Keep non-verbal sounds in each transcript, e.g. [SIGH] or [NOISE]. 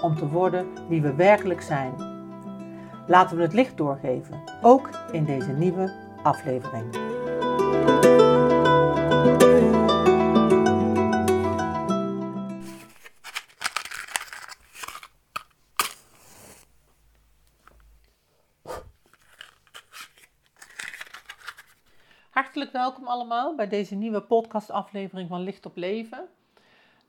om te worden wie we werkelijk zijn. Laten we het licht doorgeven, ook in deze nieuwe aflevering. Hartelijk welkom allemaal bij deze nieuwe podcastaflevering van Licht op Leven.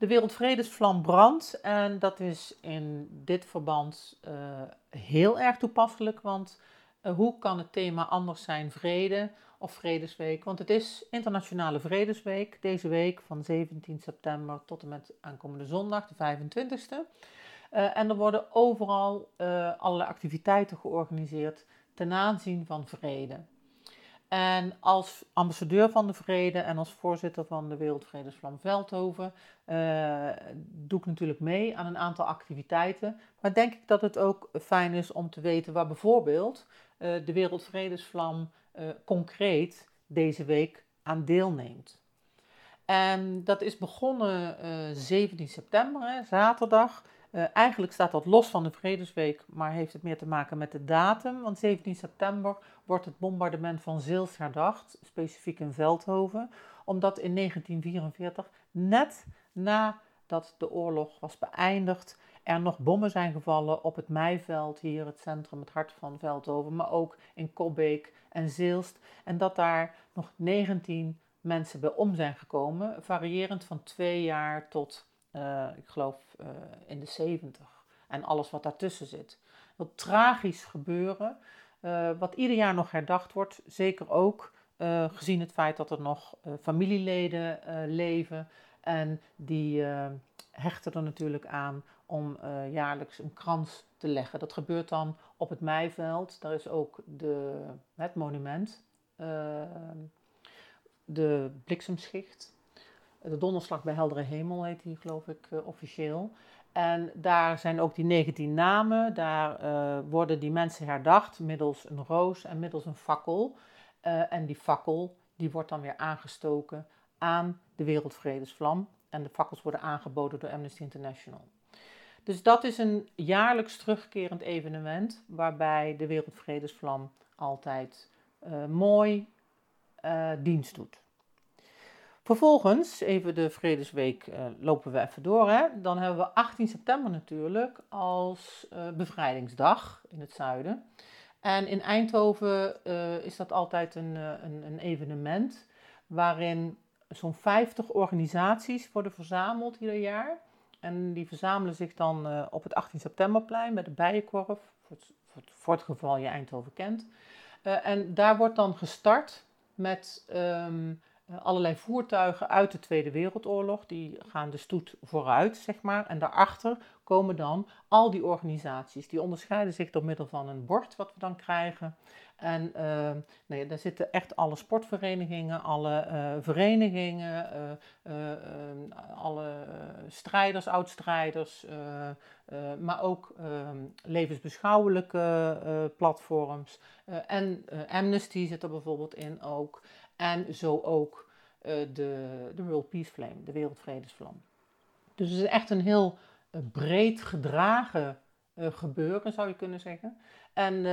De Wereldvredesvlam brandt en dat is in dit verband uh, heel erg toepasselijk, want uh, hoe kan het thema anders zijn vrede of Vredesweek? Want het is Internationale Vredesweek deze week van 17 september tot en met aankomende zondag, de 25e. Uh, en er worden overal allerlei activiteiten georganiseerd ten aanzien van vrede. En als ambassadeur van de vrede en als voorzitter van de Wereldvredesvlam Veldhoven uh, doe ik natuurlijk mee aan een aantal activiteiten. Maar denk ik dat het ook fijn is om te weten waar bijvoorbeeld uh, de Wereldvredesvlam uh, concreet deze week aan deelneemt. En dat is begonnen 17 september, hè, zaterdag. Uh, eigenlijk staat dat los van de Vredesweek, maar heeft het meer te maken met de datum. Want 17 september wordt het bombardement van Zeels herdacht, specifiek in Veldhoven. Omdat in 1944, net nadat de oorlog was beëindigd, er nog bommen zijn gevallen op het Meiveld, hier het centrum, het hart van Veldhoven, maar ook in Kobbeek en Zeelst. En dat daar nog 19 mensen bij om zijn gekomen, variërend van twee jaar tot uh, ik geloof uh, in de 70 en alles wat daartussen zit. Wat tragisch gebeuren, uh, wat ieder jaar nog herdacht wordt, zeker ook gezien het feit dat er nog familieleden leven en die hechten er natuurlijk aan om jaarlijks een krans te leggen. Dat gebeurt dan op het Meiveld, daar is ook de, het monument, de bliksemschicht de donderslag bij heldere hemel heet die, geloof ik, uh, officieel. En daar zijn ook die 19 namen. Daar uh, worden die mensen herdacht middels een roos en middels een fakkel. Uh, en die fakkel die wordt dan weer aangestoken aan de Wereldvredesvlam. En de fakkels worden aangeboden door Amnesty International. Dus dat is een jaarlijks terugkerend evenement waarbij de Wereldvredesvlam altijd mooi dienst doet. Vervolgens, even de Vredesweek uh, lopen we even door. Hè? Dan hebben we 18 september natuurlijk als uh, bevrijdingsdag in het zuiden. En in Eindhoven uh, is dat altijd een, een, een evenement waarin zo'n 50 organisaties worden verzameld ieder jaar. En die verzamelen zich dan op het 18 septemberplein bij de Bijenkorf, voor het, geval je Eindhoven kent. en daar wordt dan gestart met... Um, eh, allerlei voertuigen uit de Tweede Wereldoorlog. Die gaan de stoet vooruit, zeg maar. En daarachter komen dan al die organisaties. Die onderscheiden zich door middel van een bord wat we dan krijgen. En uh, nee, daar zitten echt alle sportverenigingen, alle uh, verenigingen, uh, alle strijders, oudstrijders, maar ook ehm, levensbeschouwelijke platforms. en Amnesty zit er bijvoorbeeld in ook. En zo ook uh, de, de World Peace Flame, de Wereldvredesvlam. Dus het is echt een heel uh, breed gedragen uh, gebeuren, zou je kunnen zeggen. En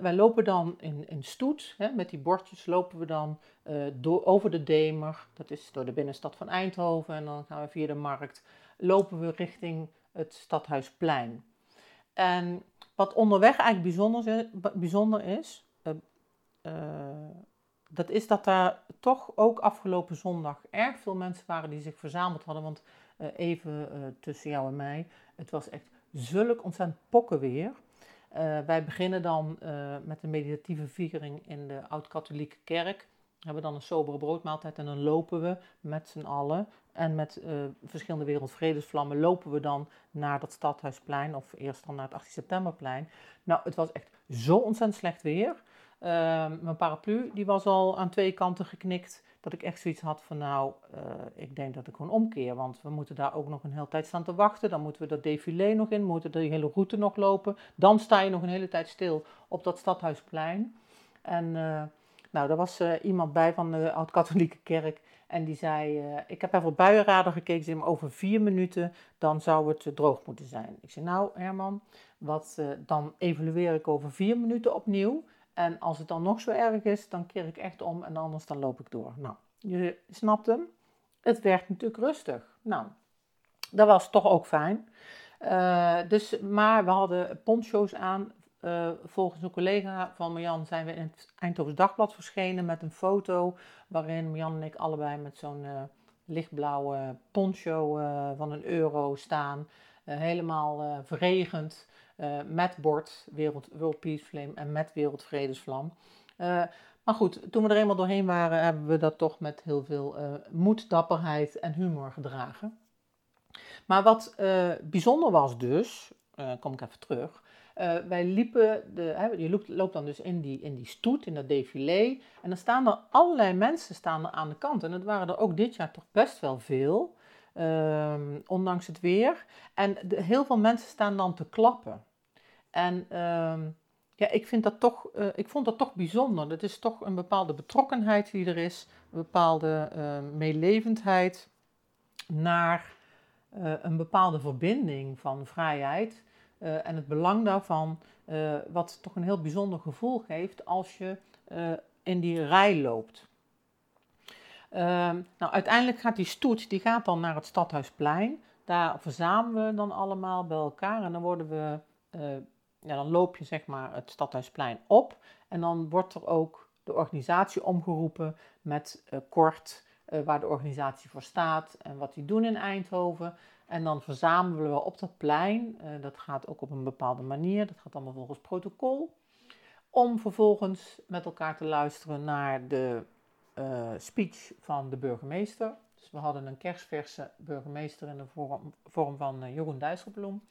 wij lopen dan in, in stoet, hè, met die bordjes lopen we dan door, over de Demer, dat is door de binnenstad van Eindhoven, en dan gaan we via de markt, lopen we richting het Stadhuisplein. En wat onderweg eigenlijk bijzonder, bijzonder is, dat is dat daar toch ook afgelopen zondag erg veel mensen waren die zich verzameld hadden. Want uh, even uh, tussen jou en mij, het was echt zulk ontzettend pokkenweer. Uh, wij beginnen dan met een meditatieve viering in de Oud-Katholieke Kerk. hebben dan een sobere broodmaaltijd en dan lopen we met z'n allen en met verschillende wereldvredesvlammen lopen we dan naar dat stadhuisplein of eerst dan naar het 18 septemberplein. Nou, het was echt zo ontzettend slecht weer. Uh, mijn paraplu die was al aan twee kanten geknikt. Dat ik echt zoiets had van nou, uh, ik denk dat ik gewoon omkeer. Want we moeten daar ook nog een hele tijd staan te wachten. Dan moeten we dat défilé nog in, moeten de hele route nog lopen. Dan sta je nog een hele tijd stil op dat stadhuisplein. En nou, daar was uh, iemand bij van de Oud-Katholieke Kerk. En die zei, ik heb even op buienradar gekeken, ze over vier minuten, dan zou het droog moeten zijn. Ik zei, nou Herman, wat, dan evalueer ik over vier minuten opnieuw. En als het dan nog zo erg is, dan keer ik echt om en anders dan loop ik door. Nou, je snapt hem. Het werd natuurlijk rustig. Nou, dat was toch ook fijn. dus, maar we hadden poncho's aan uh, volgens een collega van Marjan zijn we in het Eindhoven Dagblad verschenen met een foto waarin Marjan en ik allebei met zo'n uh, lichtblauwe poncho van een euro staan. helemaal verregend met bord Wereld, World Peace Flame en met Wereldvredesvlam. maar goed, toen we er eenmaal doorheen waren, hebben we dat toch met heel veel moed, dapperheid en humor gedragen. Maar wat bijzonder was dus, kom ik even terug, uh, wij liepen, de, je loopt, loopt, dan dus in die, in die stoet, in dat défilé. En dan staan er allerlei mensen staan er aan de kant. En dat waren er ook dit jaar toch best wel veel, um, ondanks het weer. En heel veel mensen staan dan te klappen. En um, ja, ik, vind dat toch, uh, ik vond dat toch bijzonder. Dat is toch een bepaalde betrokkenheid die er is, een bepaalde uh, meelevendheid naar uh, een bepaalde verbinding van vrijheid. Uh, en het belang daarvan, wat toch een heel bijzonder gevoel geeft als je in die rij loopt. Ehm, nou, uiteindelijk gaat die stoet, die gaat dan naar het Stadhuisplein. Daar verzamelen we dan allemaal bij elkaar en dan worden we, ja, dan loop je zeg maar het Stadhuisplein op. En dan wordt er ook de organisatie omgeroepen met kort waar de organisatie voor staat en wat die doen in Eindhoven. En dan verzamelen we op dat plein, uh, dat gaat ook op een bepaalde manier, dat gaat allemaal volgens protocol, om vervolgens met elkaar te luisteren naar de speech van de burgemeester. Dus we hadden een kerstverse burgemeester in de vorm, vorm van Jeroen Dijsselbloem.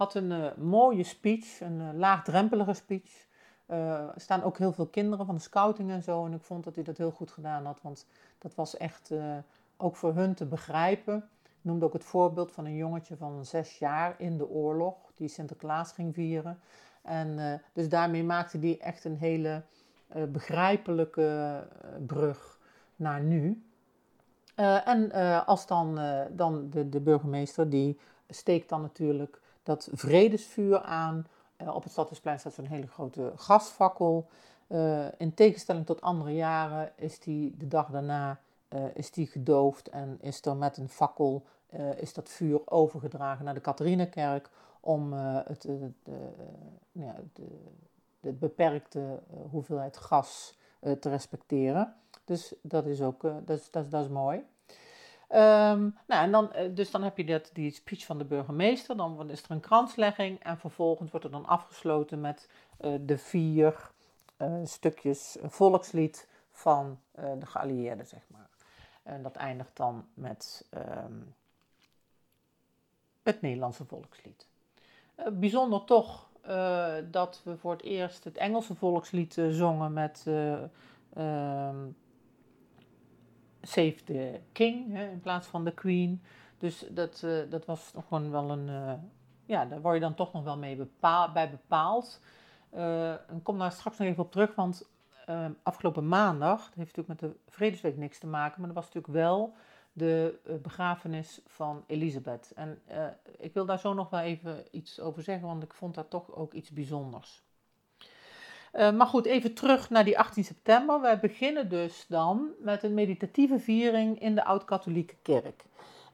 Had een mooie speech, een laagdrempelige speech. er staan ook heel veel kinderen van de scouting en zo. En ik vond dat hij dat heel goed gedaan had, want dat was echt ook voor hun te begrijpen noemde ook het voorbeeld van een jongetje van zes jaar in de oorlog, die Sinterklaas ging vieren. En dus daarmee maakte hij echt een hele begrijpelijke brug naar nu. en als dan, dan de, de, burgemeester, die steekt dan natuurlijk dat vredesvuur aan. op het Stadhuisplein staat zo'n hele grote gasfakkel. in tegenstelling tot andere jaren is die de dag daarna uh, is die gedoofd en is er met een fakkel is dat vuur overgedragen naar de Katharinekerk om het, de, ja, de, de, beperkte hoeveelheid gas te respecteren. Dus dat is ook dat is, dat is mooi. Um, nou, en dan, dus dan heb je dat, die speech van de burgemeester, dan is er een kranslegging en vervolgens wordt er dan afgesloten met de vier stukjes volkslied van de geallieerden, zeg maar. En dat eindigt dan met um, het Nederlandse volkslied. Bijzonder toch dat we voor het eerst het Engelse volkslied zongen met um, Save the King hè, in plaats van the Queen. Dus dat, dat was gewoon wel een. ja, daar word je dan toch nog wel mee bepaal, bij bepaald. ik kom daar straks nog even op terug, want uh, afgelopen maandag, dat heeft natuurlijk met de Vredesweek niks te maken, maar dat was natuurlijk wel de uh, begrafenis van Elisabeth. En uh, ik wil daar zo nog wel even iets over zeggen, want ik vond dat toch ook iets bijzonders. Uh, maar goed, even terug naar die 18 september. Wij beginnen dus dan met een meditatieve viering in de Oud-Katholieke Kerk.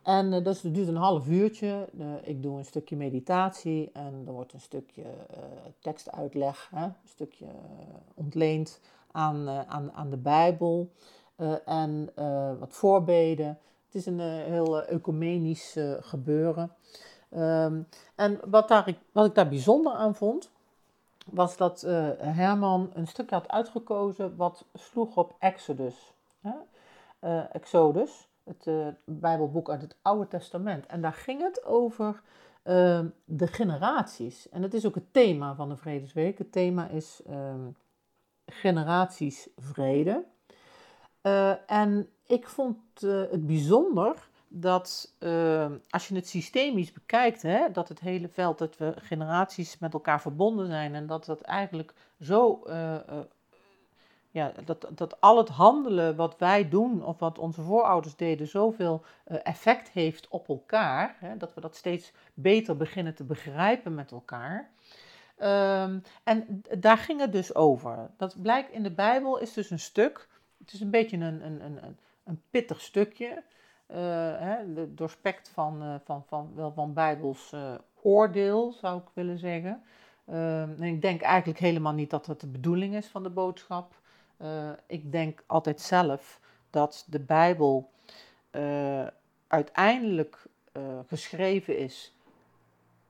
En uh, dat duurt een half uurtje. Uh, ik doe een stukje meditatie en er wordt een stukje tekstuitleg, hè, een stukje ontleend aan, aan, aan de Bijbel en wat voorbeden. Het is een heel ecumenisch gebeuren. Um, en wat, daar, wat ik daar bijzonder aan vond, was dat Herman een stukje had uitgekozen wat sloeg op Exodus. Exodus, het Bijbelboek uit het Oude Testament. En daar ging het over Ehm, de generaties. En dat is ook het thema van de Vredesweek. Het thema is uh, generaties vrede. Eh, en ik vond het bijzonder dat ehm, als je het systemisch bekijkt, hè, dat het hele veld, dat we generaties met elkaar verbonden zijn en dat dat eigenlijk zo eh, ja, dat, dat al het handelen wat wij doen of wat onze voorouders deden zoveel uh, effect heeft op elkaar. Hè, dat we dat steeds beter beginnen te begrijpen met elkaar. Um, en daar ging het dus over. Dat blijkt in de Bijbel is dus een stuk. Het is een beetje een, een, een, een pittig stukje. Uh, hè, doorspekt van, uh, van, van, wel van Bijbels oordeel, zou ik willen zeggen. Um, en ik denk eigenlijk helemaal niet dat dat de bedoeling is van de boodschap. Ik denk altijd zelf dat de Bijbel uiteindelijk geschreven is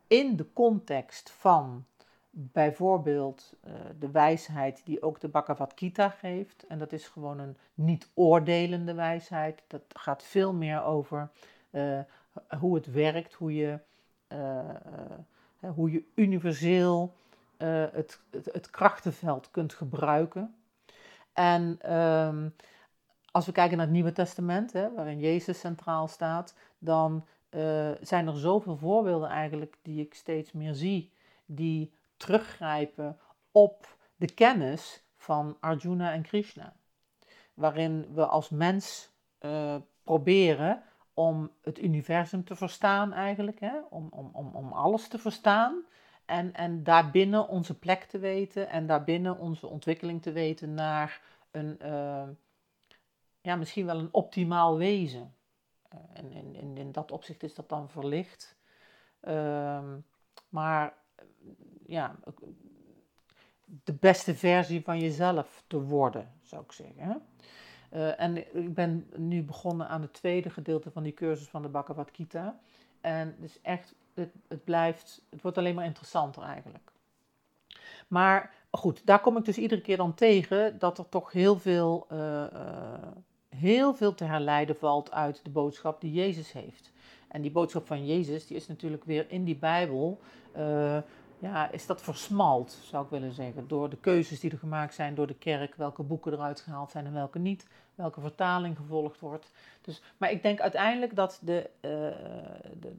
in de context van bijvoorbeeld de wijsheid die ook de Bhagavad Gita geeft. En dat is gewoon een niet oordelende wijsheid. Dat gaat veel meer over hoe het werkt, hoe je, hoe je universeel het, het, het krachtenveld kunt gebruiken. En um, als we kijken naar het Nieuwe Testament, hè, waarin Jezus centraal staat, dan zijn er zoveel voorbeelden eigenlijk die ik steeds meer zie, die teruggrijpen op de kennis van Arjuna en Krishna. Waarin we als mens uh, proberen om het universum te verstaan eigenlijk, hè? Om, om, om, om alles te verstaan. En, en daarbinnen onze plek te weten en daarbinnen onze ontwikkeling te weten naar een, uh, ja, misschien wel een optimaal wezen. En in, in, in, dat opzicht is dat dan verlicht. Uh, maar ja, de beste versie van jezelf te worden, zou ik zeggen. Uh, en ik ben nu begonnen aan het tweede gedeelte van die cursus van de Bhagavad Gita. En dus echt het, het blijft, het wordt alleen maar interessanter eigenlijk. Maar goed, daar kom ik dus iedere keer dan tegen dat er toch heel veel, uh, heel veel te herleiden valt uit de boodschap die Jezus heeft. En die boodschap van Jezus, die is natuurlijk weer in die Bijbel, ja, is dat versmalt, zou ik willen zeggen. Door de keuzes die er gemaakt zijn door de kerk, welke boeken eruit gehaald zijn en welke niet, welke vertaling gevolgd wordt. Dus, maar ik denk uiteindelijk dat de, de, de,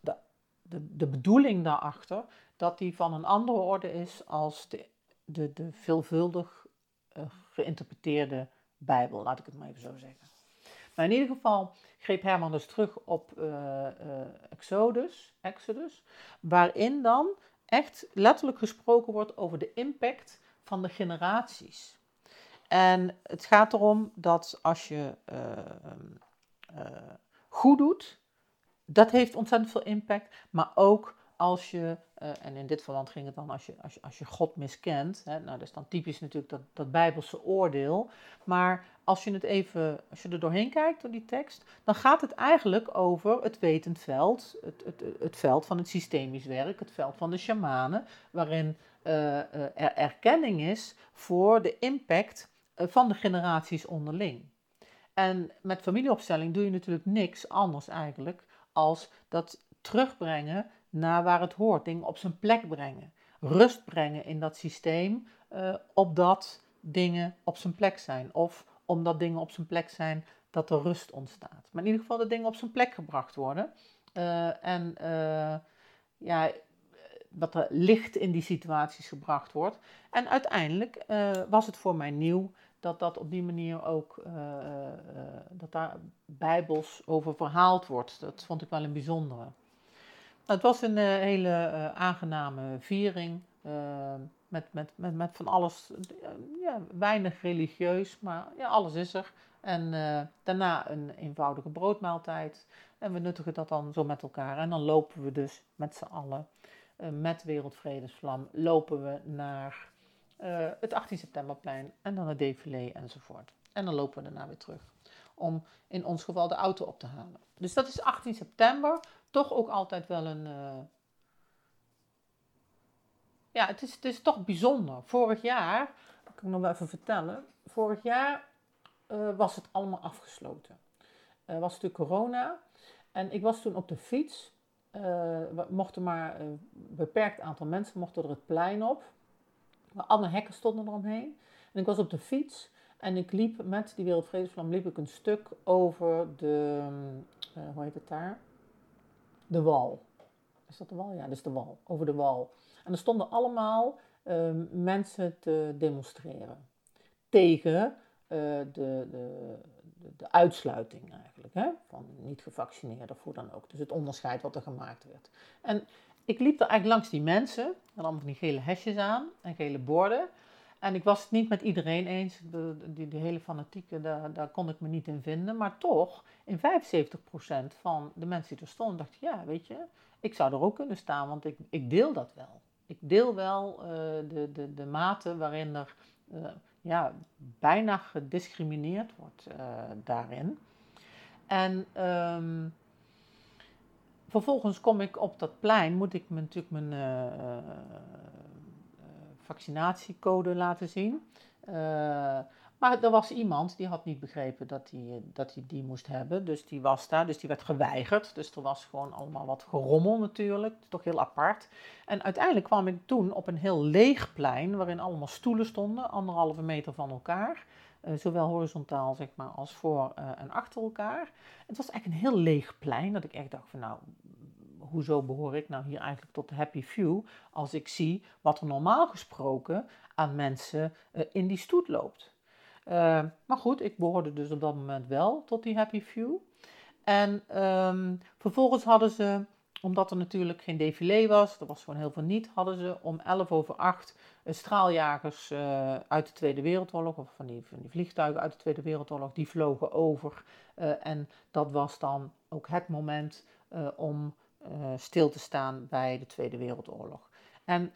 de, de, de bedoeling daarachter, dat die van een andere orde is als de, de, de veelvuldig uh, geïnterpreteerde Bijbel, laat ik het maar even zo zeggen. Maar in ieder geval greep Herman dus terug op uh, uh, Exodus, Exodus, waarin dan echt letterlijk gesproken wordt over de impact van de generaties. En het gaat erom dat als je goed doet, dat heeft ontzettend veel impact. Maar ook als je, uh, en in dit verband ging het dan als je, als je, als je God miskent. Hè, nou, dat is dan typisch natuurlijk dat, dat Bijbelse oordeel. Maar als je het even, als je er doorheen kijkt door die tekst, dan gaat het eigenlijk over het wetend veld. Het, het, het veld van het systemisch werk, het veld van de shamanen. Waarin uh, er erkenning is voor de impact van de generaties onderling. En met familieopstelling doe je natuurlijk niks anders eigenlijk als dat terugbrengen naar waar het hoort, dingen op zijn plek brengen, rust brengen in dat systeem, uh, opdat dingen op zijn plek zijn. Of omdat dingen op zijn plek zijn, dat er rust ontstaat. Maar in ieder geval dat dingen op zijn plek gebracht worden. Uh, en uh, ja, dat er licht in die situaties gebracht wordt. En uiteindelijk was het voor mij nieuw dat dat op die manier ook, dat daar bijbels over verhaald wordt. Dat vond ik wel een bijzondere. Nou, het was een hele aangename viering, met, met, met, van alles, ja, weinig religieus, maar ja, alles is er. En daarna een eenvoudige broodmaaltijd. En we nuttigen dat dan zo met elkaar. En dan lopen we dus met z'n allen, met Wereldvredesvlam, lopen we naar het 18 septemberplein en dan het défilé enzovoort. En dan lopen we daarna weer terug om in ons geval de auto op te halen. Dus dat is 18 september, toch ook altijd wel een, ja, het is, het is toch bijzonder. Vorig jaar, dat kan ik nog wel even vertellen. Vorig jaar eh, was het allemaal afgesloten. Uh, was natuurlijk corona. En ik was toen op de fiets. Uh, mochten maar een beperkt aantal mensen mochten er het plein op. Maar alle hekken stonden eromheen. En ik was op de fiets. En ik liep met die Wereldvredesvlam liep ik een stuk over de, hoe heet het daar? De wal. Is dat de wal? Ja, dat is de wal. Over de wal. En er stonden allemaal ehm, mensen te demonstreren tegen uh, de, de, de, uitsluiting eigenlijk, hè? van niet gevaccineerden of hoe dan ook. Dus het onderscheid wat er gemaakt werd. En ik liep er eigenlijk langs die mensen, en allemaal van die gele hesjes aan en gele borden. En ik was het niet met iedereen eens, de, die, die hele fanatieke, daar, daar kon ik me niet in vinden. Maar toch, in 75% van de mensen die er stonden, dacht ik, ja, weet je, ik zou er ook kunnen staan, want ik, ik deel dat wel. Ik deel wel uh, de, de, de mate waarin er uh, ja, bijna gediscrimineerd wordt uh, daarin. En um, vervolgens kom ik op dat plein, moet ik me natuurlijk mijn vaccinatiecode laten zien. Maar er was iemand die had niet begrepen dat hij, dat hij die moest hebben. Dus die was daar, dus die werd geweigerd. Dus er was gewoon allemaal wat gerommel natuurlijk. Toch heel apart. En uiteindelijk kwam ik toen op een heel leeg plein, waarin allemaal stoelen stonden, anderhalve meter van elkaar. Uh, zowel horizontaal zeg maar, als voor uh, en achter elkaar. Het was eigenlijk een heel leeg plein, dat ik echt dacht van nou, hoezo behoor ik nou hier eigenlijk tot de happy few, als ik zie wat er normaal gesproken aan mensen in die stoet loopt. Uh, maar goed, ik behoorde dus op dat moment wel tot die happy few. En um, vervolgens hadden ze, omdat er natuurlijk geen défilé was, er was gewoon heel veel niet, hadden ze om 11 over 8 straaljagers uh, uit de Tweede Wereldoorlog, of van die, van die vliegtuigen uit de Tweede Wereldoorlog, die vlogen over. Uh, en dat was dan ook het moment om stil te staan bij de Tweede Wereldoorlog. En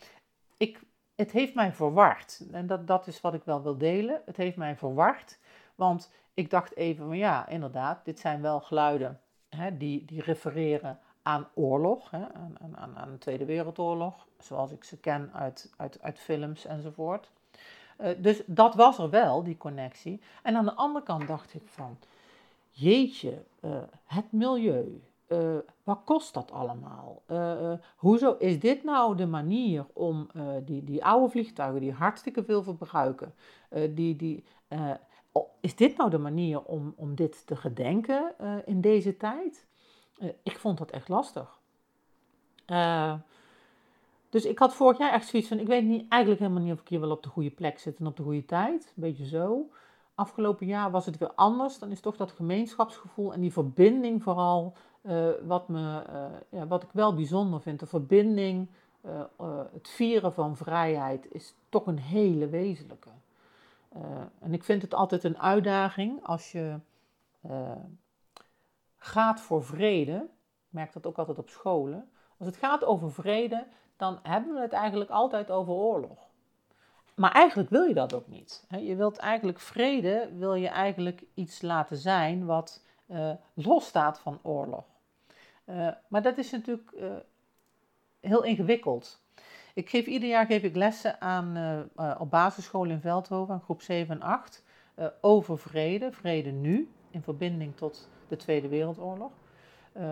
ik het heeft mij verward. En dat, dat is wat ik wel wil delen. Het heeft mij verward. Want ik dacht even van ja, inderdaad, dit zijn wel geluiden hè, die, die refereren aan oorlog, hè, aan, aan, aan de Tweede Wereldoorlog, zoals ik ze ken uit, uit, uit films enzovoort. Uh, dus dat was er wel, die connectie. En aan de andere kant dacht ik van, jeetje, uh, het milieu, uh, wat kost dat allemaal? Uh, hoezo is dit nou de manier om die, die oude vliegtuigen die hartstikke veel verbruiken, die, die, is dit nou de manier om, om dit te gedenken in deze tijd? ik vond dat echt lastig. dus ik had vorig jaar echt zoiets van, ik weet niet, eigenlijk helemaal niet of ik hier wel op de goede plek zit en op de goede tijd. Een beetje zo. Afgelopen jaar was het weer anders. Dan is toch dat gemeenschapsgevoel en die verbinding vooral uh, wat, me, uh, ja, wat ik wel bijzonder vind, de verbinding, uh, het vieren van vrijheid is toch een hele wezenlijke. en ik vind het altijd een uitdaging als je gaat voor vrede, ik merk dat ook altijd op scholen, als het gaat over vrede, dan hebben we het eigenlijk altijd over oorlog. Maar eigenlijk wil je dat ook niet. Je wilt eigenlijk vrede, wil je eigenlijk iets laten zijn wat uh, losstaat van oorlog. Uh, maar dat is natuurlijk uh, heel ingewikkeld. Ik geef ieder jaar geef ik lessen aan, uh, op basisschool in Veldhoven, groep 7 en 8, over vrede, vrede nu, in verbinding tot de Tweede Wereldoorlog.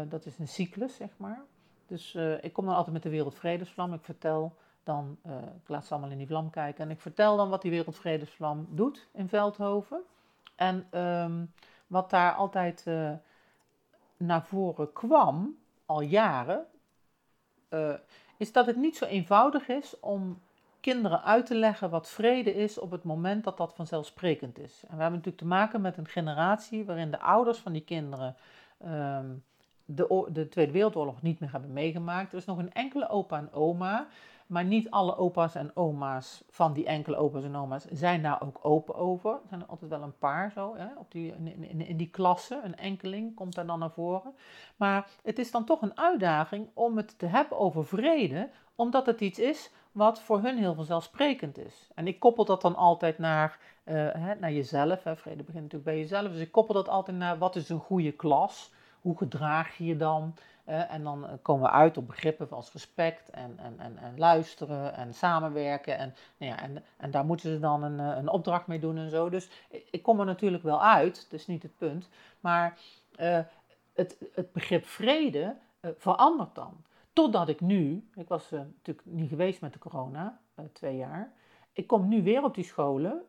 dat is een cyclus, zeg maar. Dus ik kom dan altijd met de Wereldvredesvlam. Ik vertel dan, ik laat ze allemaal in die vlam kijken, en ik vertel dan wat die Wereldvredesvlam doet in Veldhoven. En um, wat daar altijd naar voren kwam, al jaren, uh, is dat het niet zo eenvoudig is om kinderen uit te leggen wat vrede is op het moment dat dat vanzelfsprekend is. En we hebben natuurlijk te maken met een generatie waarin de ouders van die kinderen um, de, de, Tweede Wereldoorlog niet meer hebben meegemaakt. Er is nog een enkele opa en oma maar niet alle opa's en oma's van die enkele opa's en oma's zijn daar ook open over. Er zijn er altijd wel een paar zo, hè, op die, in, die klasse. Een enkeling komt daar dan naar voren. Maar het is dan toch een uitdaging om het te hebben over vrede, omdat het iets is wat voor hun heel vanzelfsprekend is. En ik koppel dat dan altijd naar, uh, hè, naar jezelf. Hè. Vrede begint natuurlijk bij jezelf. Dus ik koppel dat altijd naar wat is een goede klas hoe gedraag je je dan? En dan komen we uit op begrippen als respect en, en, en, en luisteren en samenwerken. En, nou ja, en, en daar moeten ze dan een, een opdracht mee doen en zo. Dus ik kom er natuurlijk wel uit, dat is niet het punt. Maar het, het begrip vrede verandert dan. Totdat ik nu, ik was natuurlijk niet geweest met de corona, twee jaar. Ik kom nu weer op die scholen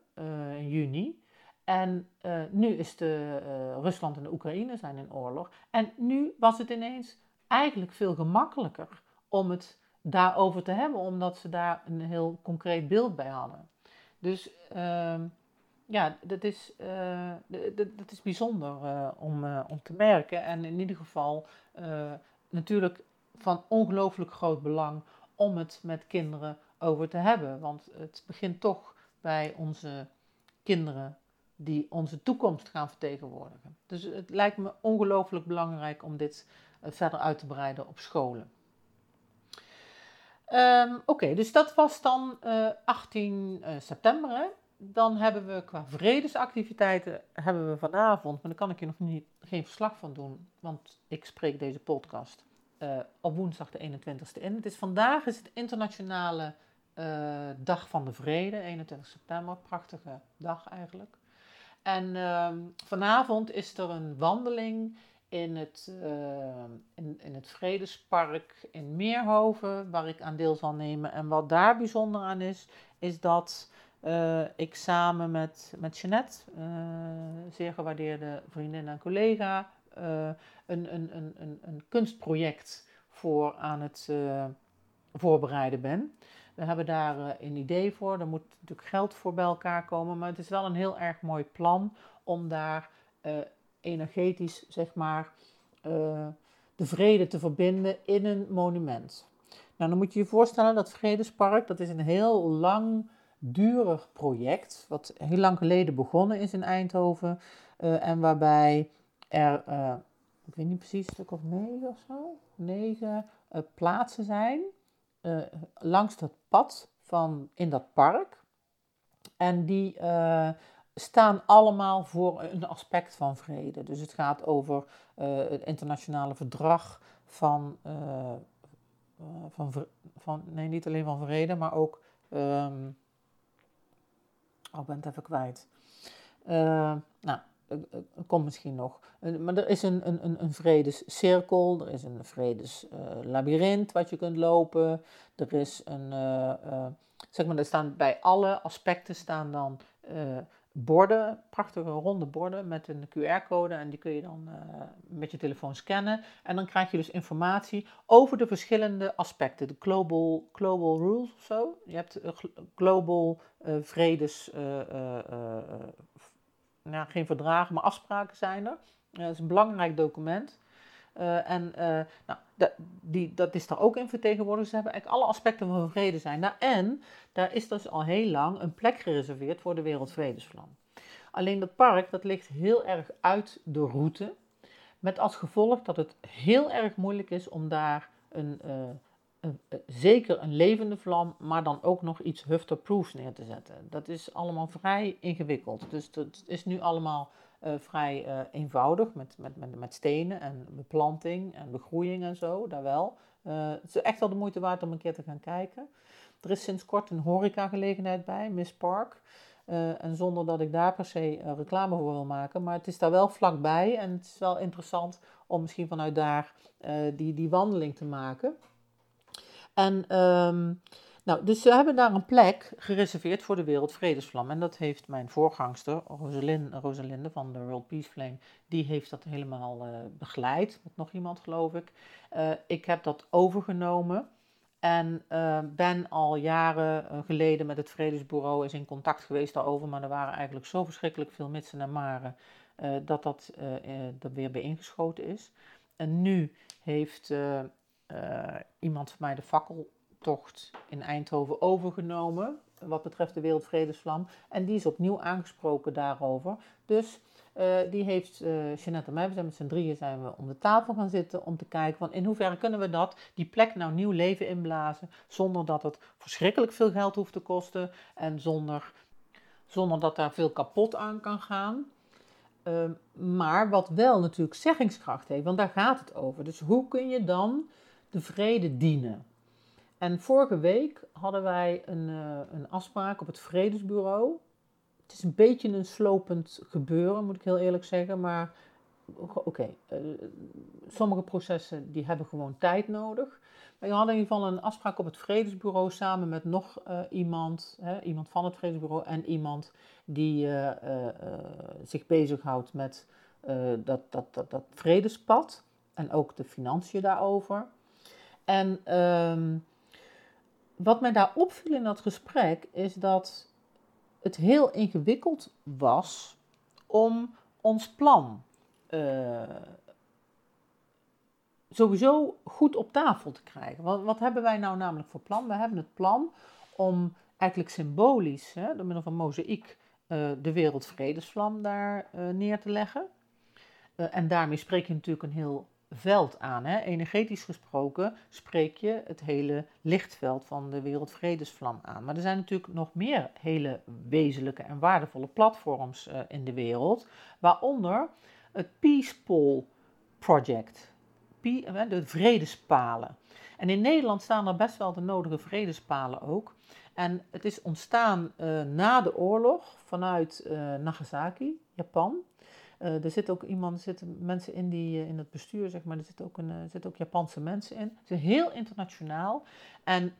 in juni. En uh, nu is de, uh, Rusland en de Oekraïne zijn in oorlog. En nu was het ineens eigenlijk veel gemakkelijker om het daarover te hebben, omdat ze daar een heel concreet beeld bij hadden. Dus uh, ja, dat is, dat, dat, is bijzonder om, om te merken. En in ieder geval natuurlijk van ongelooflijk groot belang om het met kinderen over te hebben. Want het begint toch bij onze kinderen die onze toekomst gaan vertegenwoordigen. Dus het lijkt me ongelooflijk belangrijk om dit uh, verder uit te breiden op scholen. Um, Oké, dus dat was dan uh, 18 uh, september. Hè? Dan hebben we qua vredesactiviteiten hebben we vanavond, maar daar kan ik je nog niet, geen verslag van doen, want ik spreek deze podcast op woensdag de 21ste in. Het is vandaag is het internationale dag van de vrede, 21 september, prachtige dag eigenlijk. En ehm, vanavond is er een wandeling in het, uh, in, het Vredespark in Meerhoven, waar ik aan deel zal nemen. En wat daar bijzonder aan is, is dat uh, ik samen met, met Jeanette, uh, zeer gewaardeerde vriendin en collega, een, een, een, een, een kunstproject voor aan het voorbereiden ben. We hebben daar uh, een idee voor. Er moet natuurlijk geld voor bij elkaar komen. Maar het is wel een heel erg mooi plan om daar uh, energetisch, zeg maar, uh, de vrede te verbinden in een monument. Nou, dan moet je je voorstellen dat Vredespark, dat is een heel langdurig project. Wat heel lang geleden begonnen is in Eindhoven. en waarbij er, ik weet niet precies, een stuk of negen of zo, negen plaatsen zijn uh, langs dat pad van in dat park. En die uh, staan allemaal voor een aspect van vrede. Dus het gaat over uh, het internationale verdrag van, van, van, nee, niet alleen van vrede, maar ook, um, oh, ik ben het even kwijt. nou, komt misschien nog. Maar er is een, een, een vredescirkel, er is een vredeslabyrinth wat je kunt lopen. Er is een, uh, uh, zeg maar, er staan bij alle aspecten staan dan uh, borden, prachtige ronde borden met een QR-code. En die kun je dan met je telefoon scannen. En dan krijg je dus informatie over de verschillende aspecten. De global, global rules of zo. Je hebt global vredes nou, geen verdragen, maar afspraken zijn er. Dat is een belangrijk document. Uh, en uh, nou, die, dat is daar ook in vertegenwoordigd. Ze hebben eigenlijk alle aspecten van vrede zijn. Nou, en daar is dus al heel lang een plek gereserveerd voor de Wereldvredesvlam. Alleen dat park dat ligt heel erg uit de route. Met als gevolg dat het heel erg moeilijk is om daar een, zeker een levende vlam, maar dan ook nog iets hufterproofs neer te zetten. Dat is allemaal vrij ingewikkeld. Dus dat is nu allemaal uh, vrij uh, eenvoudig met, met, met, met stenen en beplanting en begroeiing en zo, daar wel. Het is echt wel de moeite waard om een keer te gaan kijken. Er is sinds kort een horecagelegenheid bij, Miss Park. en zonder dat ik daar per se reclame voor wil maken, maar het is daar wel vlakbij en het is wel interessant om misschien vanuit daar die, die wandeling te maken. En um, nou, dus we hebben daar een plek gereserveerd voor de Wereldvredesvlam. En dat heeft mijn voorgangster, Rosalinde, van de World Peace Flame, die heeft dat helemaal uh, begeleid. Met nog iemand, geloof ik. Uh, ik heb dat overgenomen. En uh, ben al jaren geleden met het Vredesbureau eens in contact geweest daarover. Maar er waren eigenlijk zo verschrikkelijk veel mitsen en maren dat dat er weer bij ingeschoten is. En nu heeft uh, iemand van mij de fakkeltocht in Eindhoven overgenomen. Wat betreft de Wereldvredesvlam. En die is opnieuw aangesproken daarover. Dus uh, die heeft uh, Jeanette en mij, we zijn met z'n drieën zijn we om de tafel gaan zitten om te kijken van in hoeverre kunnen we dat, die plek nou nieuw leven inblazen, zonder dat het verschrikkelijk veel geld hoeft te kosten en zonder, zonder dat daar veel kapot aan kan gaan. Ehm, maar wat wel natuurlijk zeggingskracht heeft, want daar gaat het over. Dus hoe kun je dan de vrede dienen? En vorige week hadden wij een, uh, een afspraak op het Vredesbureau. Het is een beetje een slopend gebeuren, moet ik heel eerlijk zeggen. Maar oké, eh, sommige processen die hebben gewoon tijd nodig. Maar we hadden in ieder geval een afspraak op het Vredesbureau samen met nog uh, iemand, hè, iemand van het Vredesbureau en iemand die zich bezighoudt met dat, dat, dat, dat vredespad en ook de financiën daarover. En um, wat mij daar opviel in dat gesprek is dat het heel ingewikkeld was om ons plan uh, sowieso goed op tafel te krijgen. Wat, wat, hebben wij nou namelijk voor plan? We hebben het plan om eigenlijk symbolisch, hè, door middel van mozaïek, uh, de wereldvredesvlam daar uh, neer te leggen. en daarmee spreek je natuurlijk een heel veld aan. Hè? Energetisch gesproken spreek je het hele lichtveld van de wereldvredesvlam aan. Maar er zijn natuurlijk nog meer hele wezenlijke en waardevolle platforms uh, in de wereld, waaronder het Peace Pole Project, de vredespalen. En in Nederland staan er best wel de nodige vredespalen ook. En het is ontstaan uh, na de oorlog vanuit Nagasaki, Japan. Uh, er zit ook iemand, er zitten mensen in, die, uh, in het bestuur, zeg maar, er zitten ook, een, uh, ook Japanse mensen in. Het is heel internationaal. En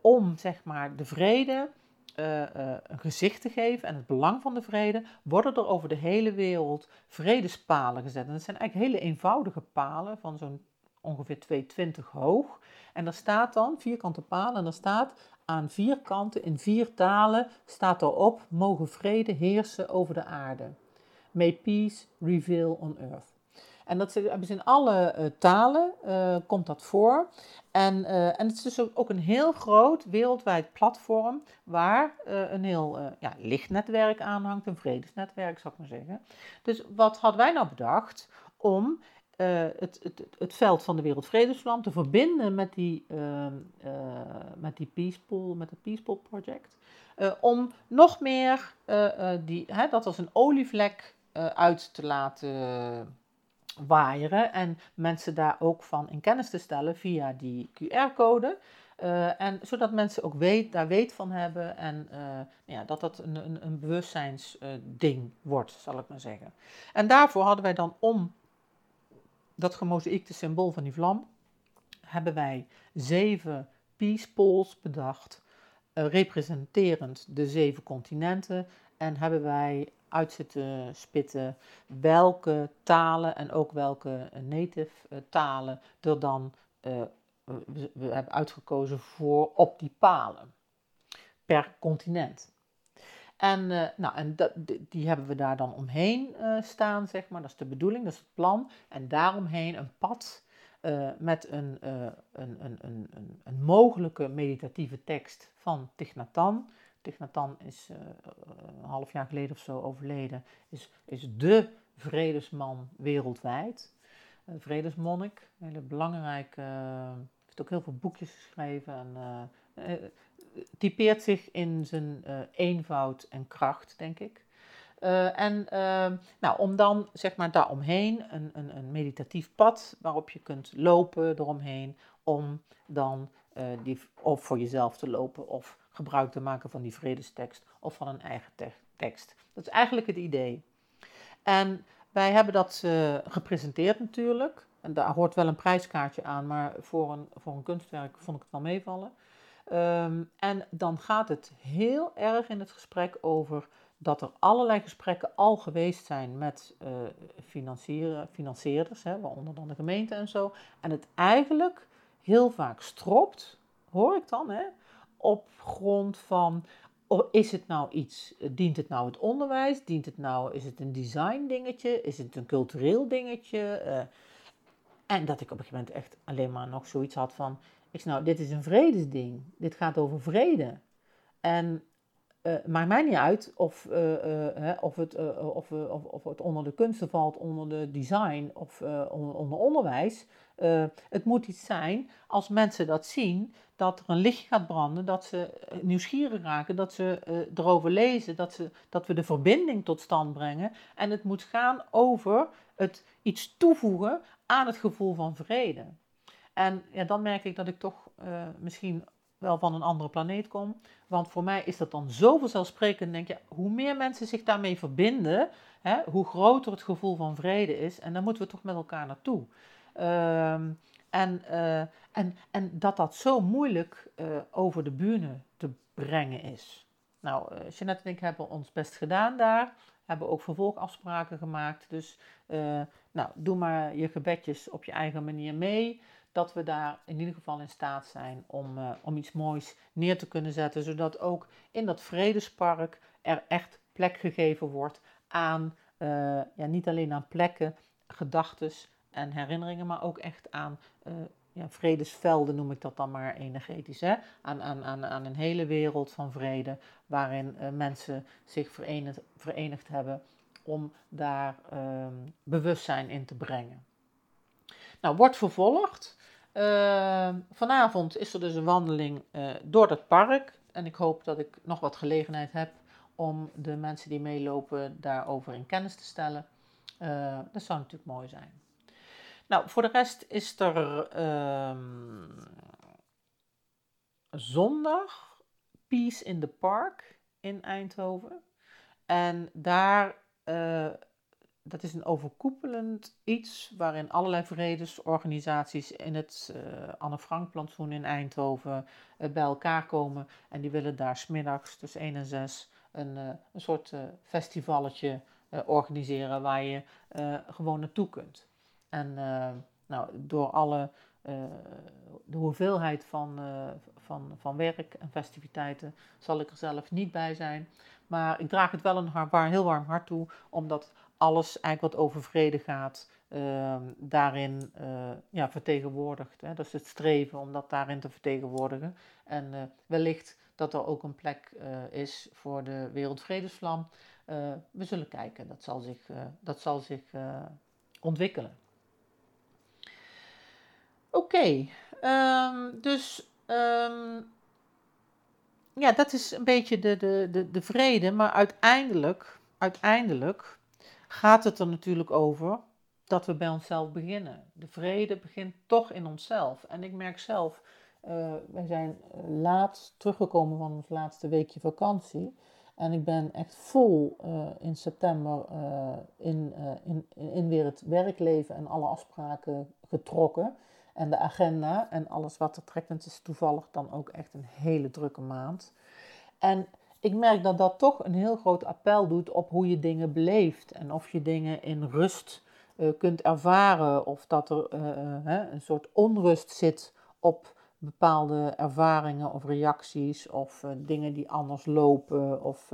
om, zeg maar, de vrede een gezicht te geven en het belang van de vrede, worden er over de hele wereld vredespalen gezet. En dat zijn eigenlijk hele eenvoudige palen van zo'n ongeveer 2,20 hoog. En daar staat dan, vierkante palen, en daar staat aan vier kanten in vier talen, staat erop, mogen vrede heersen over de aarde. May peace reveal on earth. En dat hebben in alle uh, talen, uh, komt dat voor. En, uh, en het is dus ook een heel groot wereldwijd platform waar een heel ja, lichtnetwerk aan hangt, een vredesnetwerk zou ik maar zeggen. Dus wat hadden wij nou bedacht om het, het, het, veld van de Wereldvredesvlam te verbinden met die, ehm, met die Peace Pool, met het Peace Pool Project. om nog meer die, hè, dat als een olievlek uh, uit te laten waaieren en mensen daar ook van in kennis te stellen via die QR-code. Uh, en zodat mensen ook weet, daar weet van hebben en uh, ja, dat dat een, een, een bewustzijnsding wordt, zal ik maar zeggen. En daarvoor hadden wij dan om dat gemozaïekte symbool van die vlam, hebben wij zeven peace poles bedacht, representerend de zeven continenten. En hebben wij uit zitten spitten welke talen en ook welke native uh, talen er dan uh, we, hebben uitgekozen voor op die palen per continent. En, uh, nou, en dat, die hebben we daar dan omheen staan, zeg maar. Dat is de bedoeling, dat is het plan. En daaromheen een pad met een, een, een, een, een, mogelijke meditatieve tekst van Hanh Thich is uh, een half jaar geleden of zo overleden, is, is de vredesman wereldwijd. Vredesmonnik, een hele belangrijke, uh, heeft ook heel veel boekjes geschreven en typeert zich in zijn eenvoud en kracht, denk ik. en nou, om dan zeg maar daaromheen een, een, een meditatief pad waarop je kunt lopen eromheen, om dan die, of voor jezelf te lopen of gebruik te maken van die vredestekst of van een eigen tekst. Dat is eigenlijk het idee. En wij hebben dat uh, gepresenteerd natuurlijk. En daar hoort wel een prijskaartje aan, maar voor een, voor een kunstwerk vond ik het wel meevallen. Um, en dan gaat het heel erg in het gesprek over dat er allerlei gesprekken al geweest zijn met uh, financierders, hè, waaronder dan de gemeente en zo. En het eigenlijk heel vaak stropt, hoor ik dan, hè, op grond van is het nou iets, dient het nou het onderwijs, dient het nou, is het een design dingetje, is het een cultureel dingetje? Uh, en dat ik op een gegeven moment echt alleen maar nog zoiets had van, ik nou, dit is een vredesding, dit gaat over vrede. En uh, maakt mij niet uit of, uh, of, het, of, of, of, het onder de kunsten valt, onder de design of onder, onder, onderwijs. het moet iets zijn, als mensen dat zien, dat er een licht gaat branden, dat ze nieuwsgierig raken, dat ze erover lezen, dat, ze, dat we de verbinding tot stand brengen. En het moet gaan over het iets toevoegen aan het gevoel van vrede. En ja, dan merk ik dat ik toch misschien wel van een andere planeet kom. Want voor mij is dat dan zo vanzelfsprekend. Denk je, hoe meer mensen zich daarmee verbinden, hè, hoe groter het gevoel van vrede is. En daar moeten we toch met elkaar naartoe. Um, en, uh, en, en dat dat zo moeilijk uh, over de bühne te brengen is. Nou, uh, Jeanette en ik hebben ons best gedaan daar. Hebben ook vervolgafspraken gemaakt. Dus nou, doe maar je gebedjes op je eigen manier mee dat we daar in ieder geval in staat zijn om, uh, om iets moois neer te kunnen zetten, zodat ook in dat vredespark er echt plek gegeven wordt aan, uh, ja, niet alleen aan plekken, gedachten en herinneringen, maar ook echt aan ja, vredesvelden, noem ik dat dan maar energetisch. Hè? Aan, aan, aan, aan een hele wereld van vrede, waarin mensen zich verenigd, hebben om daar ehm, bewustzijn in te brengen. Nou, wordt vervolgd. Uh, vanavond is er dus een wandeling uh, door het park. En ik hoop dat ik nog wat gelegenheid heb om de mensen die meelopen daarover in kennis te stellen. Uh, dat zou natuurlijk mooi zijn. Nou, voor de rest is er ehm, zondag Peace in the Park in Eindhoven. En daar eh, dat is een overkoepelend iets waarin allerlei vredesorganisaties in het uh, Anne Frank plantsoen in Eindhoven uh, bij elkaar komen. En die willen daar smiddags tussen 1 en 6 een, een soort festivalletje organiseren waar je gewoon naartoe kunt. En nou, door alle de hoeveelheid van, van, van werk en festiviteiten zal ik er zelf niet bij zijn. Maar ik draag het wel een heel warm hart toe, omdat alles eigenlijk wat over vrede gaat, uh, daarin ja, vertegenwoordigt. Hè? Is het streven om dat daarin te vertegenwoordigen. En wellicht dat er ook een plek eh, is voor de Wereldvredesvlam. we zullen kijken, dat zal zich, dat zal zich ontwikkelen. Oké, um, dus um, ja, dat is een beetje de, de, de, de vrede, maar uiteindelijk, uiteindelijk gaat het er natuurlijk over dat we bij onszelf beginnen. De vrede begint toch in onszelf. En ik merk zelf, uh, wij zijn laat teruggekomen van ons laatste weekje vakantie. En ik ben echt vol uh, in september in, in, in weer het werkleven en alle afspraken getrokken. En de agenda en alles wat er trekt. En het is toevallig dan ook echt een hele drukke maand. En ik merk dat dat toch een heel groot appel doet op hoe je dingen beleeft en of je dingen in rust uh, kunt ervaren of dat er uh, uh, een soort onrust zit op bepaalde ervaringen of reacties of dingen die anders lopen of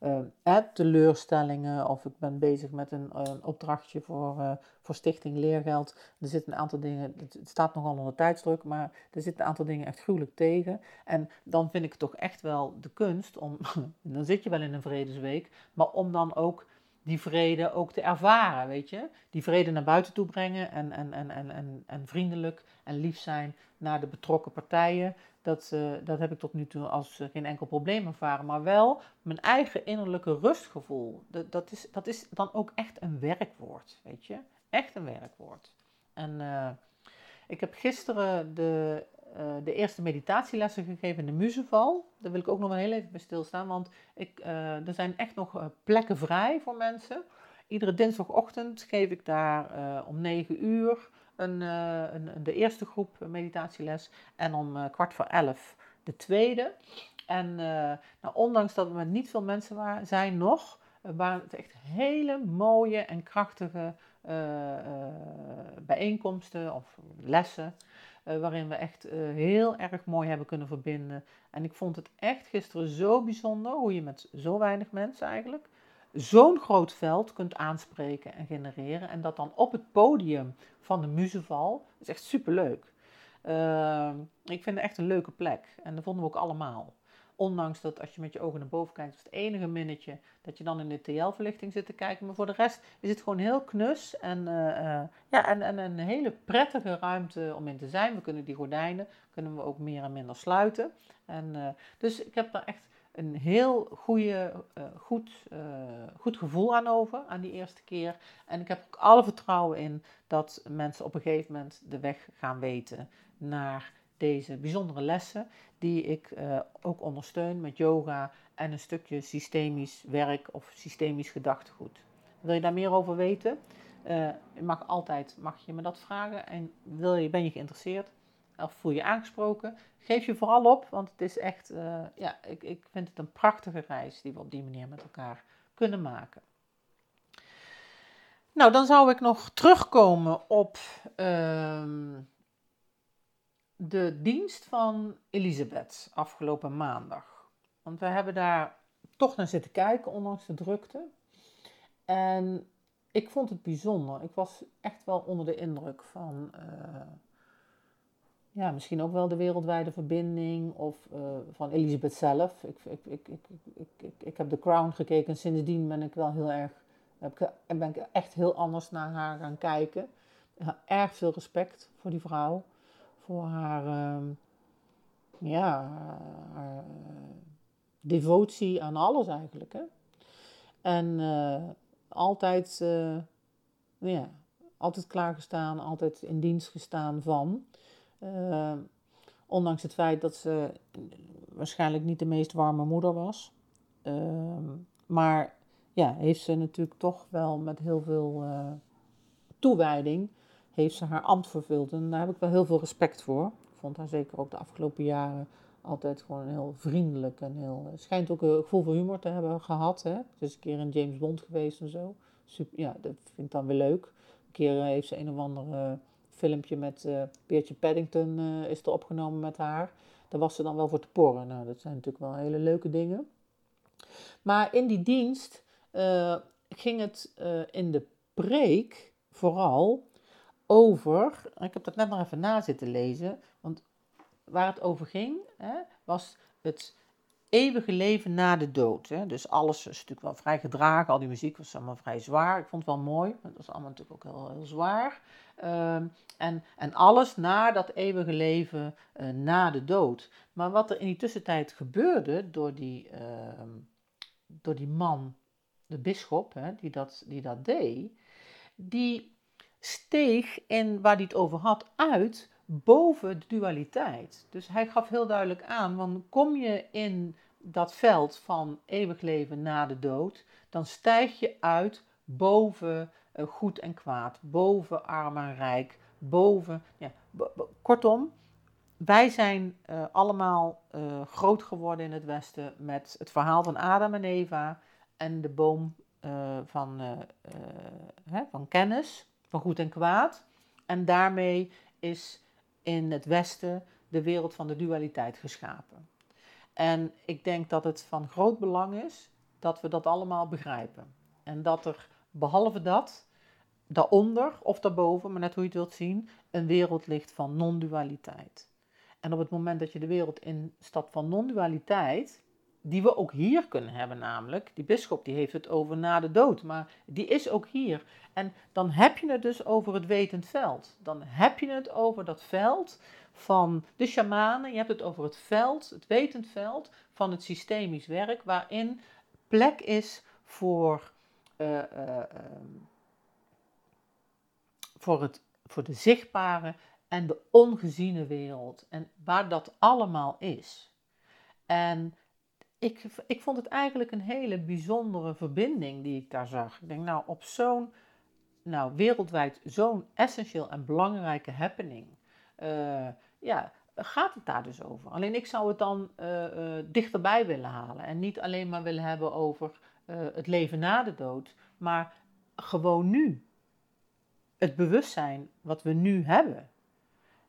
uh, teleurstellingen of ik ben bezig met een, een opdrachtje voor, uh, voor Stichting Leergeld. Er zitten een aantal dingen, het staat nogal onder tijdsdruk, maar er zitten een aantal dingen echt gruwelijk tegen. En dan vind ik toch echt wel de kunst om, [LAUGHS] dan zit je wel in een vredesweek, maar om dan ook die vrede ook te ervaren, weet je. Die vrede naar buiten toe brengen en, en, en, en, en, en vriendelijk en lief zijn naar de betrokken partijen. Dat, dat heb ik tot nu toe als uh, geen enkel probleem ervaren. Maar wel mijn eigen innerlijke rustgevoel. Dat, dat, is, dat is dan ook echt een werkwoord, weet je. Echt een werkwoord. En uh, ik heb gisteren de uh, de eerste meditatielessen gegeven in de muzeval. Daar wil ik ook nog wel heel even bij stilstaan, want ik, er zijn echt nog plekken vrij voor mensen. Iedere dinsdagochtend geef ik daar om 9 uur een, een, de eerste groep meditatieles en om kwart voor 11 de tweede. En nou, ondanks dat er niet veel mensen waren, zijn nog, waren het echt hele mooie en krachtige bijeenkomsten of lessen. Waarin we echt heel erg mooi hebben kunnen verbinden. En ik vond het echt gisteren zo bijzonder hoe je met zo weinig mensen eigenlijk zo'n groot veld kunt aanspreken en genereren. En dat dan op het podium van de muzeval. Is echt superleuk. Uh, ik vind het echt een leuke plek. En dat vonden we ook allemaal. Ondanks dat als je met je ogen naar boven kijkt, het enige minnetje dat je dan in de TL-verlichting zit te kijken. Maar voor de rest is het gewoon heel knus en, uh, ja, en, en een hele prettige ruimte om in te zijn. We kunnen die gordijnen kunnen we ook meer en minder sluiten. En, dus ik heb daar echt een heel goede, goed, goed gevoel aan over, aan die eerste keer. En ik heb ook alle vertrouwen in dat mensen op een gegeven moment de weg gaan weten naar deze bijzondere lessen, die ik uh, ook ondersteun met yoga en een stukje systemisch werk of systemisch gedachtegoed. Wil je daar meer over weten? Uh, mag altijd mag je me dat vragen. En wil je, ben je geïnteresseerd of voel je aangesproken? Geef je vooral op, want het is echt, uh, ja, ik, ik vind het een prachtige reis die we op die manier met elkaar kunnen maken. Nou, dan zou ik nog terugkomen op uh, de dienst van Elisabeth afgelopen maandag. Want we hebben daar toch naar zitten kijken, ondanks de drukte. En ik vond het bijzonder. Ik was echt wel onder de indruk van, uh, ja, misschien ook wel de wereldwijde verbinding of uh, van Elisabeth zelf. Ik, ik, ik, ik, ik, ik, ik, heb The Crown gekeken en sindsdien ben ik wel heel erg, heb ik, ben ik echt heel anders naar haar gaan kijken. Erg veel respect voor die vrouw voor haar, uh, ja, haar, devotie aan alles eigenlijk. Hè? En uh, altijd, ja, altijd klaargestaan, altijd in dienst gestaan van. Uh, ondanks het feit dat ze waarschijnlijk niet de meest warme moeder was. Ehm, maar ja, heeft ze natuurlijk toch wel met heel veel toewijding heeft ze haar ambt vervuld. En daar heb ik wel heel veel respect voor. Ik vond haar zeker ook de afgelopen jaren altijd gewoon heel vriendelijk en heel. Schijnt ook een gevoel voor humor te hebben gehad. Hè? Ze is een keer in James Bond geweest en zo. Ja, dat vind ik dan weer leuk. Een keer eh, heeft ze een of ander uh, filmpje met Beertje Paddington uh, is er opgenomen met haar. Daar was ze dan wel voor te porren. Nou, dat zijn natuurlijk wel hele leuke dingen. Maar in die dienst ging het in de preek vooral over, ik heb dat net nog even na zitten lezen, want waar het over ging, hè, was het eeuwige leven na de dood. Hè. Dus alles is natuurlijk wel vrij gedragen, al die muziek was allemaal vrij zwaar. Ik vond het wel mooi, maar het was allemaal natuurlijk ook heel, heel zwaar. Uh, en, en alles na dat eeuwige leven uh, na de dood. Maar wat er in die tussentijd gebeurde door die, uh, door die man, de bisschop, hè, die, dat, die dat deed, die steeg in waar hij het over had uit boven de dualiteit. Dus hij gaf heel duidelijk aan, want kom je in dat veld van eeuwig leven na de dood, dan stijg je uit boven uh, goed en kwaad, boven arm en rijk, boven. Ja, kortom, wij zijn uh, allemaal uh, groot geworden in het Westen met het verhaal van Adam en Eva en de boom van, hè, van kennis van goed en kwaad. En daarmee is in het Westen de wereld van de dualiteit geschapen. En ik denk dat het van groot belang is dat we dat allemaal begrijpen. En dat er behalve dat, daaronder of daarboven, maar net hoe je het wilt zien, een wereld ligt van non-dualiteit. En op het moment dat je de wereld instapt van non-dualiteit, die we ook hier kunnen hebben namelijk. Die bisschop die heeft het over na de dood, maar die is ook hier. En dan heb je het dus over het wetend veld. Dan heb je het over dat veld van de shamanen. Je hebt het over het veld, het wetend veld van het systemisch werk, waarin plek is voor, uh, uh, voor, het, voor de zichtbare en de ongeziene wereld. En waar dat allemaal is. En ik, ik vond het eigenlijk een hele bijzondere verbinding die ik daar zag. Ik denk, nou, op zo'n, nou, wereldwijd zo'n essentieel en belangrijke happening, uh, ja, gaat het daar dus over. Alleen ik zou het dan uh, uh, dichterbij willen halen en niet alleen maar willen hebben over het leven na de dood, maar gewoon nu. Het bewustzijn wat we nu hebben.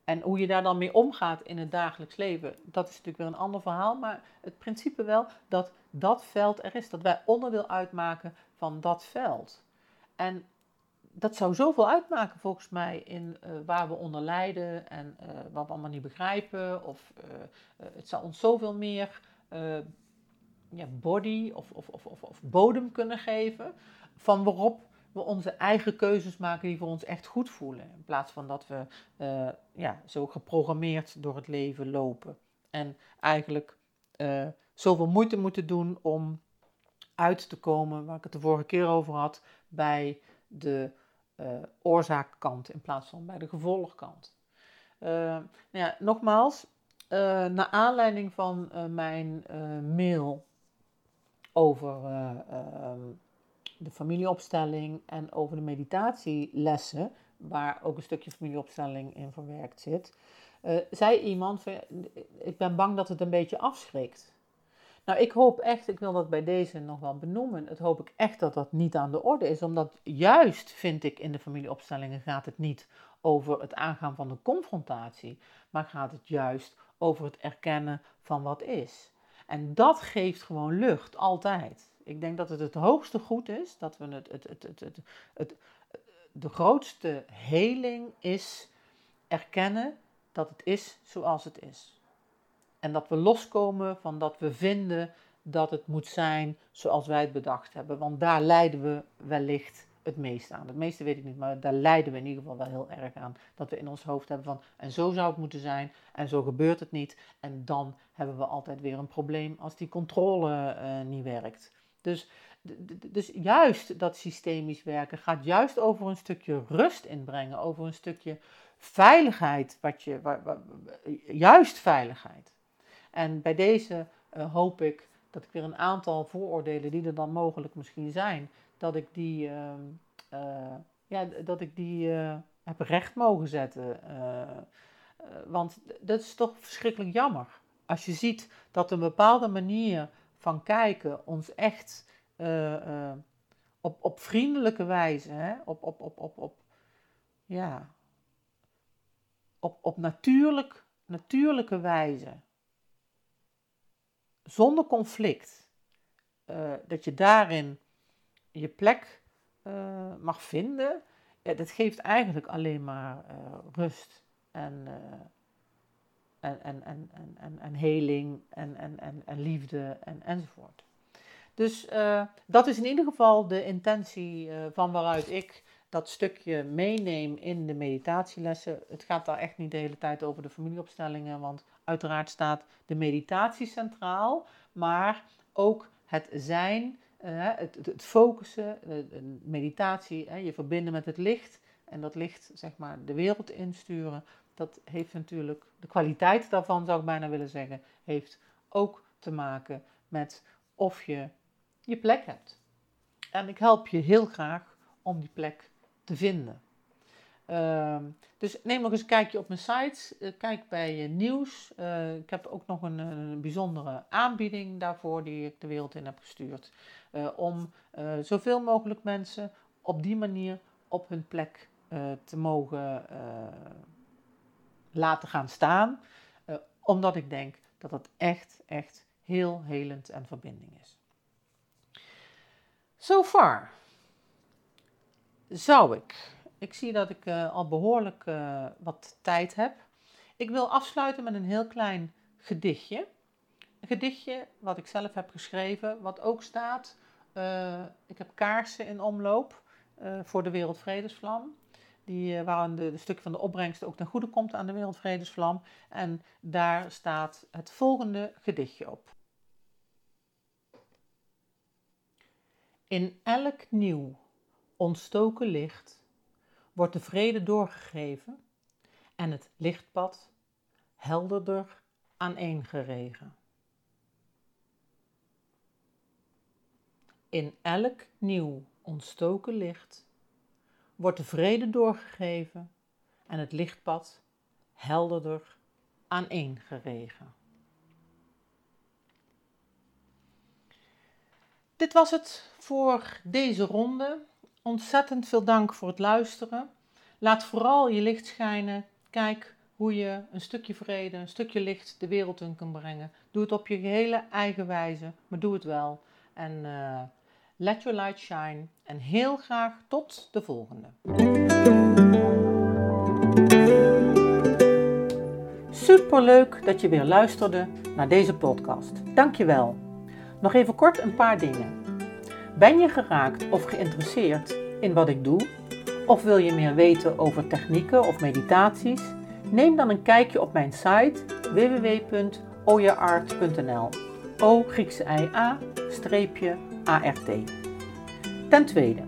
En hoe je daar dan mee omgaat in het dagelijks leven, dat is natuurlijk weer een ander verhaal. Maar het principe wel dat dat veld er is, dat wij onderdeel uitmaken van dat veld. En dat zou zoveel uitmaken volgens mij in uh, waar we onder lijden en uh, wat we allemaal niet begrijpen. Of uh, het zou ons zoveel meer ja, body of, of, of, of, bodem kunnen geven van waarop we onze eigen keuzes maken die voor ons echt goed voelen. In plaats van dat we uh, ja, zo geprogrammeerd door het leven lopen. En eigenlijk uh, zoveel moeite moeten doen om uit te komen, waar ik het de vorige keer over had, bij de uh, oorzaakkant in plaats van bij de gevolgkant. nou ja, nogmaals, naar aanleiding van mijn mail over ehm, de familieopstelling en over de meditatielessen, waar ook een stukje familieopstelling in verwerkt zit, uh, zei iemand: Ik ben bang dat het een beetje afschrikt. Nou, ik hoop echt, ik wil dat bij deze nog wel benoemen, het hoop ik echt dat dat niet aan de orde is, omdat juist vind ik in de familieopstellingen gaat het niet over het aangaan van de confrontatie, maar gaat het juist over het erkennen van wat is. En dat geeft gewoon lucht, altijd. Ik denk dat het het hoogste goed is, dat we het, het, het, het, het, het, de grootste heling is erkennen dat het is zoals het is. En dat we loskomen van dat we vinden dat het moet zijn zoals wij het bedacht hebben. Want daar lijden we wellicht het meest aan. Het meeste weet ik niet, maar daar lijden we in ieder geval wel heel erg aan. Dat we in ons hoofd hebben van, en zo zou het moeten zijn, en zo gebeurt het niet. En dan hebben we altijd weer een probleem als die controle uh, niet werkt. Dus, dus juist dat systemisch werken gaat juist over een stukje rust inbrengen, over een stukje veiligheid, wat je, juist veiligheid. En bij deze uh, hoop ik dat ik weer een aantal vooroordelen die er dan mogelijk misschien zijn, dat ik die, uh, uh, ja, dat ik die uh, heb recht mogen zetten. want dat is toch verschrikkelijk jammer. Als je ziet dat een bepaalde manier van kijken ons echt uh, op, op vriendelijke wijze, hè? Op, op, op, op, op, ja, op, op natuurlijk, natuurlijke wijze, zonder conflict, uh, dat je daarin je plek mag vinden, ja, dat geeft eigenlijk alleen maar rust en en, en, en, en, en heling en, en, en, en liefde en, enzovoort. Dus uh, dat is in ieder geval de intentie uh, van waaruit ik dat stukje meeneem in de meditatielessen. Het gaat daar echt niet de hele tijd over de familieopstellingen, want uiteraard staat de meditatie centraal, maar ook het zijn, uh, het, het, focussen, meditatie, je verbinden met het licht en dat licht zeg maar de wereld insturen dat heeft natuurlijk, de kwaliteit daarvan zou ik bijna willen zeggen, heeft ook te maken met of je je plek hebt. En ik help je heel graag om die plek te vinden. Uh, dus neem nog eens een kijkje op mijn site. Uh, kijk bij uh, nieuws. Uh, ik heb ook nog een, een, bijzondere aanbieding daarvoor die ik de wereld in heb gestuurd. om zoveel mogelijk mensen op die manier op hun plek te mogen laten gaan staan, uh, omdat ik denk dat het echt, echt heel helend en verbinding is. So far zou ik, ik zie dat ik uh, al behoorlijk uh, wat tijd heb. Ik wil afsluiten met een heel klein gedichtje. Een gedichtje wat ik zelf heb geschreven, wat ook staat. ik heb kaarsen in omloop voor de Wereldvredesvlam die, uh, waarin de, de van de opbrengst ook ten goede komt aan de Wereldvredesvlam. En daar staat het volgende gedichtje op. In elk nieuw ontstoken licht wordt de vrede doorgegeven en het lichtpad helderder aaneengeregen. In elk nieuw ontstoken licht wordt de vrede doorgegeven en het lichtpad helderder aaneengeregen. Dit was het voor deze ronde. Ontzettend veel dank voor het luisteren. Laat vooral je licht schijnen. Kijk hoe je een stukje vrede, een stukje licht de wereld in kan brengen. Doe het op je gehele eigen wijze, maar doe het wel. En uh, Let Your Light Shine en heel graag tot de volgende. Super! Superleuk dat je weer luisterde naar deze podcast. Dankjewel. Nog even kort een paar dingen. Ben je geraakt of geïnteresseerd in wat ik doe? Of wil je meer weten over technieken of meditaties? Neem dan een kijkje op mijn site www.oyaart.nl. O Griekse I A streepje A R T. Ten tweede,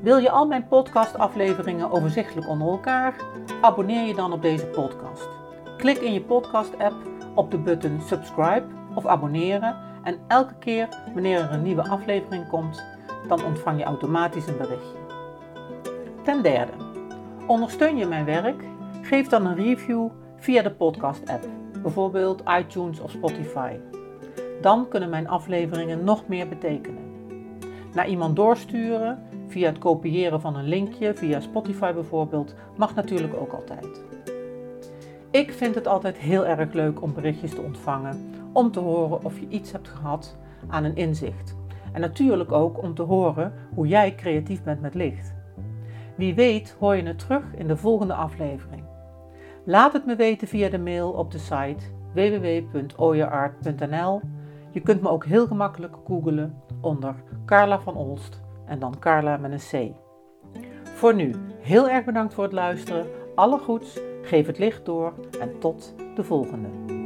wil je al mijn podcastafleveringen overzichtelijk onder elkaar? Abonneer je dan op deze podcast. Klik in je podcast-app op de button subscribe of abonneren en elke keer wanneer er een nieuwe aflevering komt, dan ontvang je automatisch een berichtje. Ten derde, ondersteun je mijn werk? Geef dan een review via de podcast-app, bijvoorbeeld iTunes of Spotify. Dan kunnen mijn afleveringen nog meer betekenen. Naar iemand doorsturen via het kopiëren van een linkje, via Spotify bijvoorbeeld, mag natuurlijk ook altijd. Ik vind het altijd heel erg leuk om berichtjes te ontvangen, om te horen of je iets hebt gehad aan een inzicht. En natuurlijk ook om te horen hoe jij creatief bent met licht. Wie weet hoor je het terug in de volgende aflevering. Laat het me weten via de mail op de site www.oyeart.nl. Je kunt me ook heel gemakkelijk googlen onder Carla van Olst en dan Carla met een C. Voor nu, heel erg bedankt voor het luisteren. Alle goeds, geef het licht door en tot de volgende.